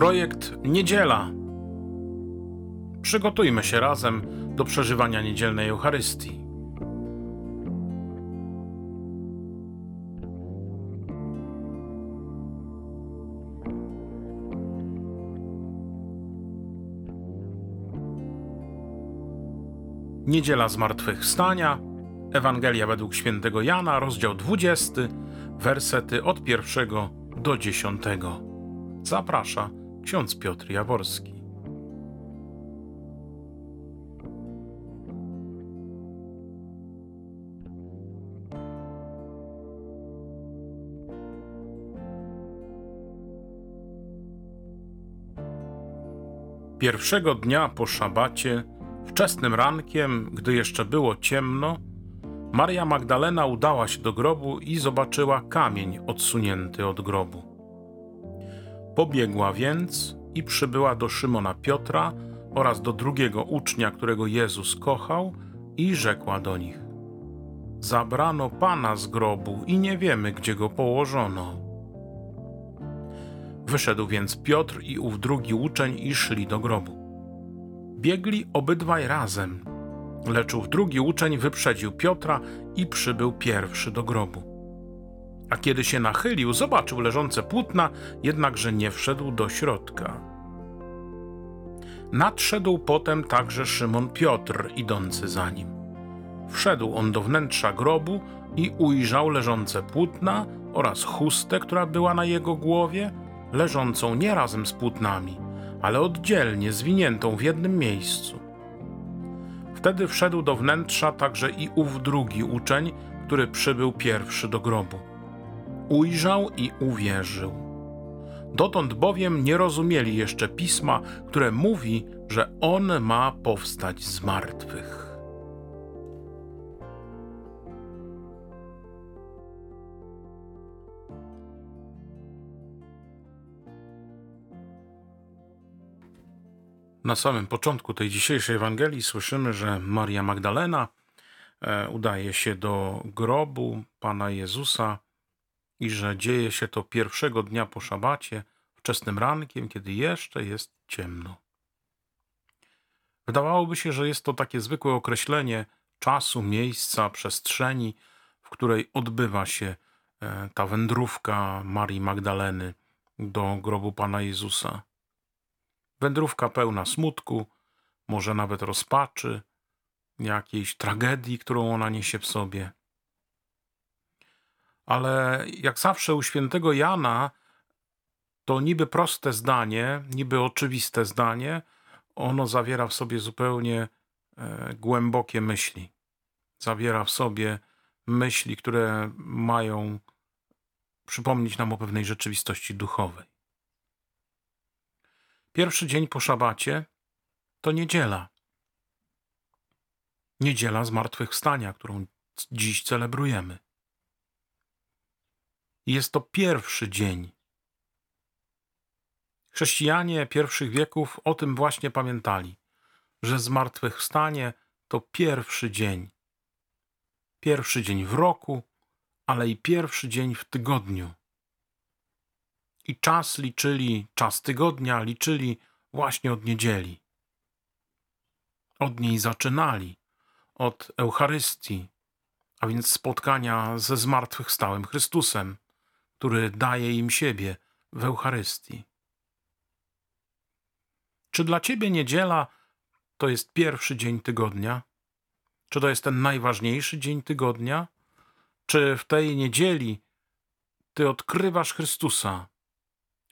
Projekt Niedziela. Przygotujmy się razem do przeżywania niedzielnej Eucharystii. Niedziela Zmartwychwstania, Ewangelia według świętego Jana, rozdział 20, wersety od pierwszego do dziesiątego. Zaprasza ksiądz Piotr Jaworski. Pierwszego dnia po szabacie, wczesnym rankiem, gdy jeszcze było ciemno, Maria Magdalena udała się do grobu i zobaczyła kamień odsunięty od grobu. Pobiegła więc i przybyła do Szymona Piotra oraz do drugiego ucznia, którego Jezus kochał, i rzekła do nich: Zabrano pana z grobu i nie wiemy, gdzie go położono. Wyszedł więc Piotr i ów drugi uczeń i szli do grobu. Biegli obydwaj razem, lecz ów drugi uczeń wyprzedził Piotra i przybył pierwszy do grobu. A kiedy się nachylił, zobaczył leżące płótna, jednakże nie wszedł do środka. Nadszedł potem także Szymon Piotr, idący za nim. Wszedł on do wnętrza grobu i ujrzał leżące płótna oraz chustę, która była na jego głowie, leżącą nie razem z płótnami, ale oddzielnie, zwiniętą w jednym miejscu. Wtedy wszedł do wnętrza także i ów drugi uczeń, który przybył pierwszy do grobu. Ujrzał i uwierzył. Dotąd bowiem nie rozumieli jeszcze pisma, które mówi, że on ma powstać z martwych. Na samym początku tej dzisiejszej Ewangelii słyszymy, że Maria Magdalena e, udaje się do grobu Pana Jezusa i że dzieje się to pierwszego dnia po szabacie, wczesnym rankiem, kiedy jeszcze jest ciemno. Wydawałoby się, że jest to takie zwykłe określenie czasu, miejsca, przestrzeni, w której odbywa się e, ta wędrówka Marii Magdaleny do grobu Pana Jezusa. Wędrówka pełna smutku, może nawet rozpaczy, jakiejś tragedii, którą ona niesie w sobie. Ale jak zawsze u świętego Jana, to niby proste zdanie, niby oczywiste zdanie, ono zawiera w sobie zupełnie e, głębokie myśli. Zawiera w sobie myśli, które mają przypomnieć nam o pewnej rzeczywistości duchowej. Pierwszy dzień po szabacie to niedziela. Niedziela zmartwychwstania, którą dziś celebrujemy. Jest to pierwszy dzień. Chrześcijanie pierwszych wieków o tym właśnie pamiętali, że zmartwychwstanie to pierwszy dzień. Pierwszy dzień w roku, ale i pierwszy dzień w tygodniu. I czas liczyli, czas tygodnia liczyli właśnie od niedzieli. Od niej zaczynali, od Eucharystii, a więc spotkania ze zmartwychwstałym Chrystusem, który daje im siebie w Eucharystii. Czy dla ciebie niedziela to jest pierwszy dzień tygodnia? Czy to jest ten najważniejszy dzień tygodnia? Czy w tej niedzieli ty odkrywasz Chrystusa,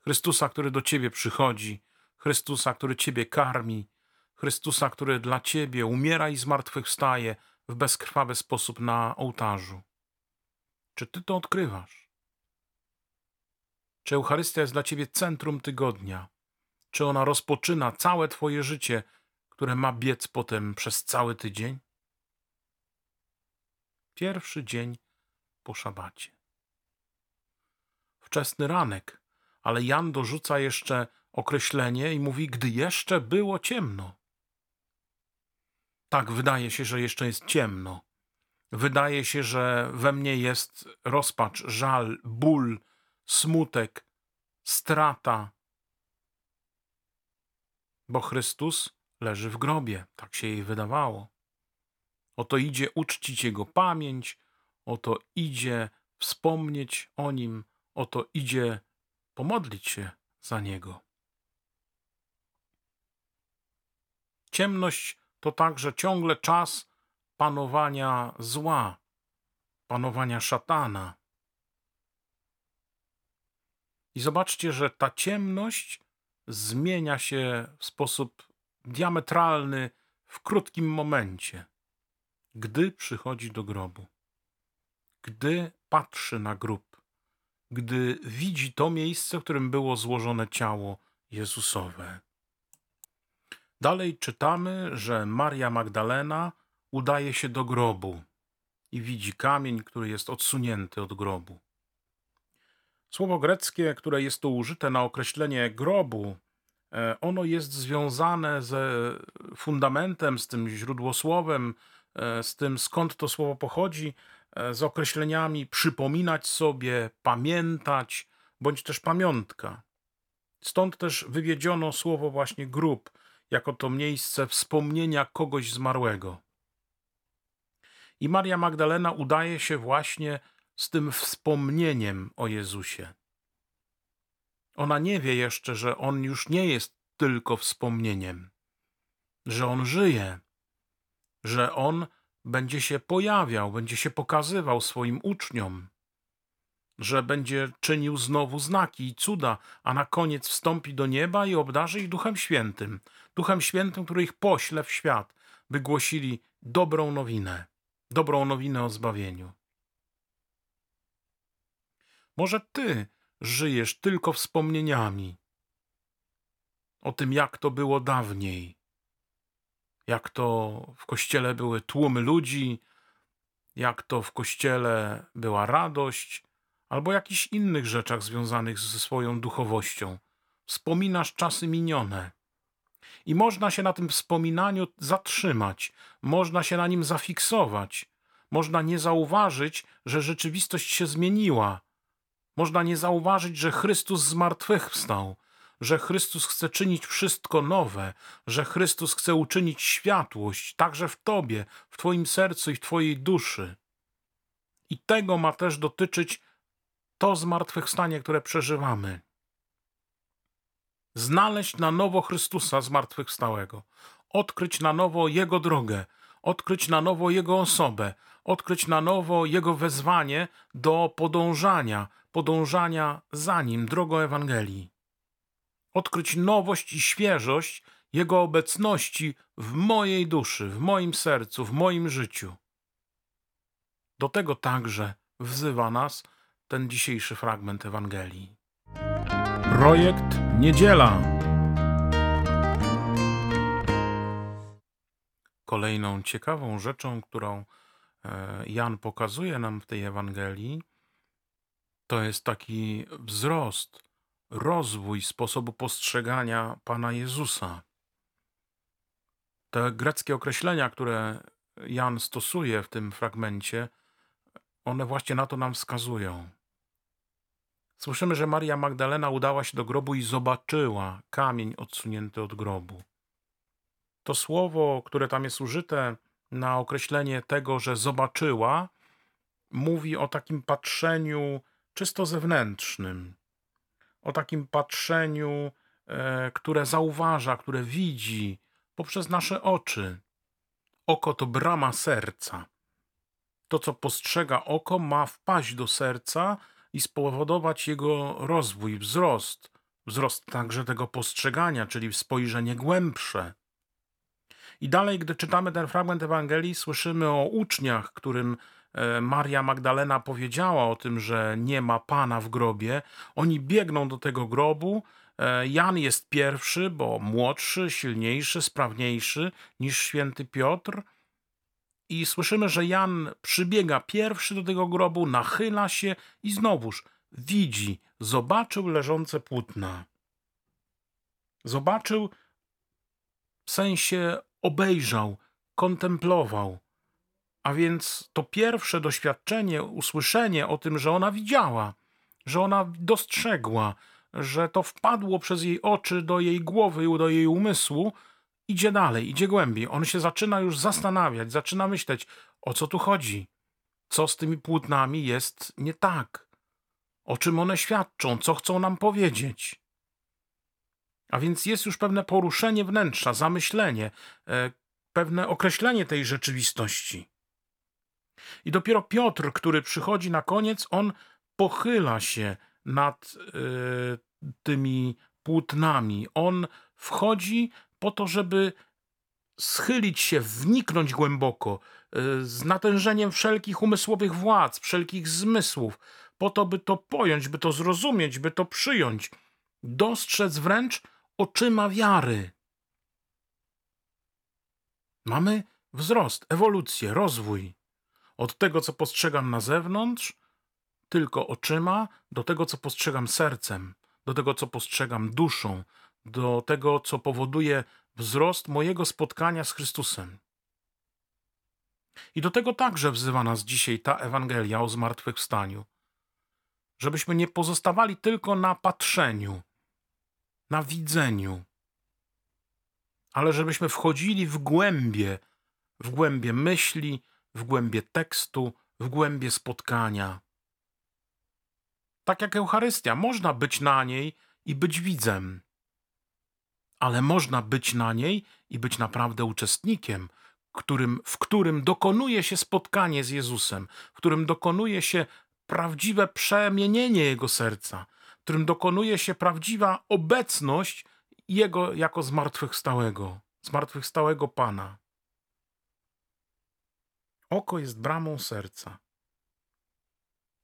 Chrystusa, który do ciebie przychodzi, Chrystusa, który ciebie karmi, Chrystusa, który dla ciebie umiera i zmartwychwstaje w bezkrwawy sposób na ołtarzu. Czy ty to odkrywasz? Czy Eucharystia jest dla ciebie centrum tygodnia? Czy ona rozpoczyna całe twoje życie, które ma biec potem przez cały tydzień? Pierwszy dzień po szabacie. Wczesny ranek ale Jan dorzuca jeszcze określenie i mówi, gdy jeszcze było ciemno. Tak, wydaje się, że jeszcze jest ciemno. Wydaje się, że we mnie jest rozpacz, żal, ból, smutek, strata. bo Chrystus leży w grobie, tak się jej wydawało. Oto idzie uczcić Jego pamięć, oto idzie wspomnieć o Nim, oto idzie pomodlić się za Niego. Ciemność to także ciągle czas panowania zła, panowania szatana. I zobaczcie, że ta ciemność zmienia się w sposób diametralny w krótkim momencie, gdy przychodzi do grobu, gdy patrzy na grób, gdy widzi to miejsce, w którym było złożone ciało Jezusowe. Dalej czytamy, że Maria Magdalena udaje się do grobu i widzi kamień, który jest odsunięty od grobu. Słowo greckie, które jest tu użyte na określenie grobu, e, ono jest związane ze fundamentem, z tym źródłosłowem, e, z tym skąd to słowo pochodzi, e, z określeniami przypominać sobie, pamiętać, bądź też pamiątka. Stąd też wywiedziono słowo właśnie grób, jako to miejsce wspomnienia kogoś zmarłego. I Maria Magdalena udaje się właśnie z tym wspomnieniem o Jezusie. Ona nie wie jeszcze, że on już nie jest tylko wspomnieniem, że on żyje, że on będzie się pojawiał, będzie się pokazywał swoim uczniom, że będzie czynił znowu znaki i cuda, a na koniec wstąpi do nieba i obdarzy ich Duchem Świętym, Duchem Świętym, który ich pośle w świat, by głosili dobrą nowinę, dobrą nowinę o zbawieniu. Może ty żyjesz tylko wspomnieniami o tym, jak to było dawniej, jak to w kościele były tłumy ludzi, jak to w kościele była radość, albo jakichś innych rzeczach związanych ze swoją duchowością. Wspominasz czasy minione. I można się na tym wspominaniu zatrzymać, można się na nim zafiksować, można nie zauważyć, że rzeczywistość się zmieniła, można nie zauważyć, że Chrystus zmartwychwstał, że Chrystus chce czynić wszystko nowe, że Chrystus chce uczynić światłość także w Tobie, w Twoim sercu i w Twojej duszy. I tego ma też dotyczyć to zmartwychwstanie, które przeżywamy. Znaleźć na nowo Chrystusa zmartwychwstałego, odkryć na nowo Jego drogę, odkryć na nowo Jego osobę, odkryć na nowo Jego wezwanie do podążania, podążania za Nim drogą Ewangelii. Odkryć nowość i świeżość Jego obecności w mojej duszy, w moim sercu, w moim życiu. Do tego także wzywa nas ten dzisiejszy fragment Ewangelii. Projekt Niedziela. Kolejną ciekawą rzeczą, którą Jan pokazuje nam w tej Ewangelii, to jest taki wzrost, rozwój sposobu postrzegania Pana Jezusa. Te greckie określenia, które Jan stosuje w tym fragmencie, one właśnie na to nam wskazują. Słyszymy, że Maria Magdalena udała się do grobu i zobaczyła kamień odsunięty od grobu. To słowo, które tam jest użyte na określenie tego, że zobaczyła, mówi o takim patrzeniu czysto zewnętrznym, o takim patrzeniu, e, które zauważa, które widzi poprzez nasze oczy. Oko to brama serca. To, co postrzega oko, ma wpaść do serca i spowodować jego rozwój, wzrost, wzrost także tego postrzegania, czyli spojrzenie głębsze. I dalej, gdy czytamy ten fragment Ewangelii, słyszymy o uczniach, którym e, Maria Magdalena powiedziała o tym, że nie ma Pana w grobie. Oni biegną do tego grobu. E, Jan jest pierwszy, bo młodszy, silniejszy, sprawniejszy niż święty Piotr. I słyszymy, że Jan przybiega pierwszy do tego grobu, nachyla się i znowuż widzi, zobaczył leżące płótna. Zobaczył w sensie obejrzał, kontemplował. A więc to pierwsze doświadczenie, usłyszenie o tym, że ona widziała, że ona dostrzegła, że to wpadło przez jej oczy do jej głowy, do jej umysłu, idzie dalej, idzie głębiej. On się zaczyna już zastanawiać, zaczyna myśleć, o co tu chodzi, co z tymi płótnami jest nie tak, o czym one świadczą, co chcą nam powiedzieć. A więc jest już pewne poruszenie wnętrza, zamyślenie, e, pewne określenie tej rzeczywistości. I dopiero Piotr, który przychodzi na koniec, on pochyla się nad y, tymi płótnami. On wchodzi po to, żeby schylić się, wniknąć głęboko, y, z natężeniem wszelkich umysłowych władz, wszelkich zmysłów, po to, by to pojąć, by to zrozumieć, by to przyjąć, dostrzec wręcz oczyma wiary. Mamy wzrost, ewolucję, rozwój. Od tego, co postrzegam na zewnątrz, tylko oczyma, do tego, co postrzegam sercem, do tego, co postrzegam duszą, do tego, co powoduje wzrost mojego spotkania z Chrystusem. I do tego także wzywa nas dzisiaj ta Ewangelia o zmartwychwstaniu. Żebyśmy nie pozostawali tylko na patrzeniu, na widzeniu, ale żebyśmy wchodzili w głębie, w głębie myśli, w głębie tekstu, w głębie spotkania. Tak jak Eucharystia, można być na niej i być widzem, ale można być na niej i być naprawdę uczestnikiem, którym, w którym dokonuje się spotkanie z Jezusem, w którym dokonuje się prawdziwe przemienienie Jego serca, którym dokonuje się prawdziwa obecność Jego jako zmartwychwstałego, zmartwychwstałego Pana. Oko jest bramą serca,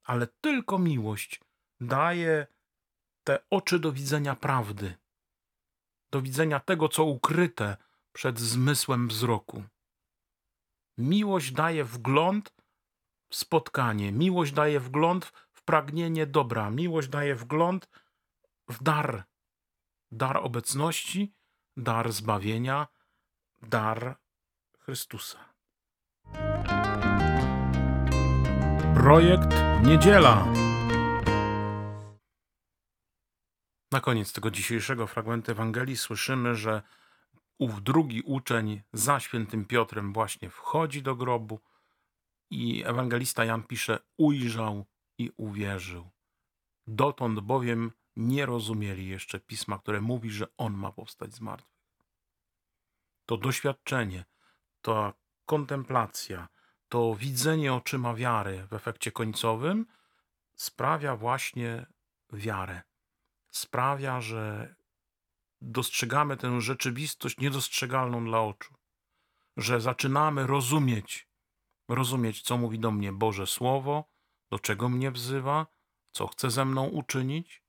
ale tylko miłość daje te oczy do widzenia prawdy, do widzenia tego, co ukryte przed zmysłem wzroku. Miłość daje wgląd w spotkanie, miłość daje wgląd pragnienie dobra, miłość daje wgląd w dar, dar obecności, dar zbawienia, dar Chrystusa. Projekt Niedziela. Na koniec tego dzisiejszego fragmentu Ewangelii słyszymy, że ów drugi uczeń za świętym Piotrem właśnie wchodzi do grobu i ewangelista Jan pisze: ujrzał i uwierzył. Dotąd bowiem nie rozumieli jeszcze pisma, które mówi, że on ma powstać z martwych. To doświadczenie, ta kontemplacja, to widzenie oczyma wiary w efekcie końcowym sprawia właśnie wiarę sprawia, że dostrzegamy tę rzeczywistość niedostrzegalną dla oczu, że zaczynamy rozumieć, rozumieć, co mówi do mnie Boże Słowo, do czego mnie wzywa, co chce ze mną uczynić.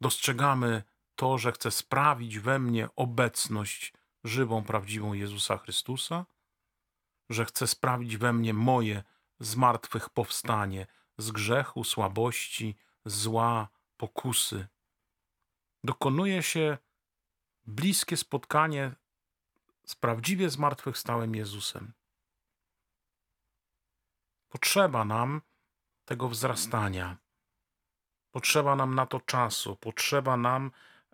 Dostrzegamy to, że chce sprawić we mnie obecność żywą, prawdziwą Jezusa Chrystusa, że chce sprawić we mnie moje zmartwychwstanie z grzechu, słabości, zła, pokusy. Dokonuje się bliskie spotkanie z prawdziwie zmartwychwstałym Jezusem. Potrzeba nam tego wzrastania. Potrzeba nam na to czasu, potrzeba nam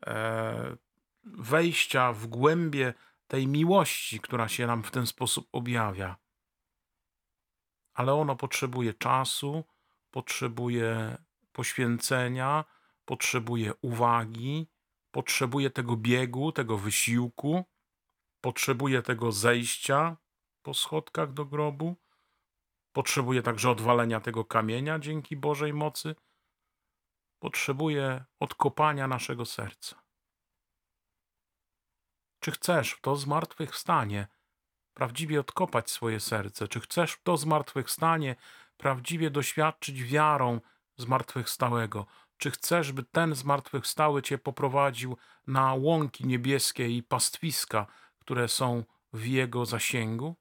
e, wejścia w głębie tej miłości, która się nam w ten sposób objawia. Ale ono potrzebuje czasu, potrzebuje poświęcenia, potrzebuje uwagi, potrzebuje tego biegu, tego wysiłku, potrzebuje tego zejścia po schodkach do grobu, potrzebuje także odwalenia tego kamienia dzięki Bożej mocy, potrzebuje odkopania naszego serca. Czy chcesz w to zmartwychwstanie prawdziwie odkopać swoje serce? Czy chcesz w to zmartwychwstanie prawdziwie doświadczyć wiarą zmartwychwstałego? Czy chcesz, by ten zmartwychwstały cię poprowadził na łąki niebieskie i pastwiska, które są w jego zasięgu?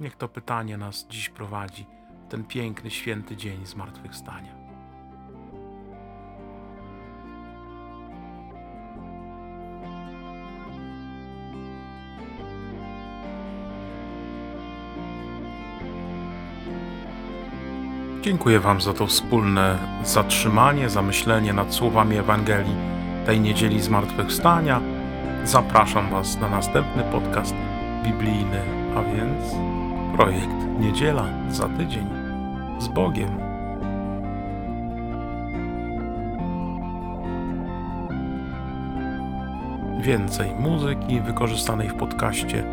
Niech to pytanie nas dziś prowadzi w ten piękny, święty dzień zmartwychwstania. Dziękuję Wam za to wspólne zatrzymanie, zamyślenie nad słowami Ewangelii tej niedzieli zmartwychwstania. Zapraszam Was na następny podcast biblijny, a więc projekt Niedziela za tydzień. Z Bogiem. Więcej muzyki wykorzystanej w podcaście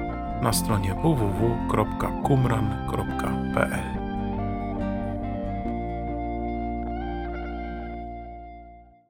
na stronie www.kumran.pl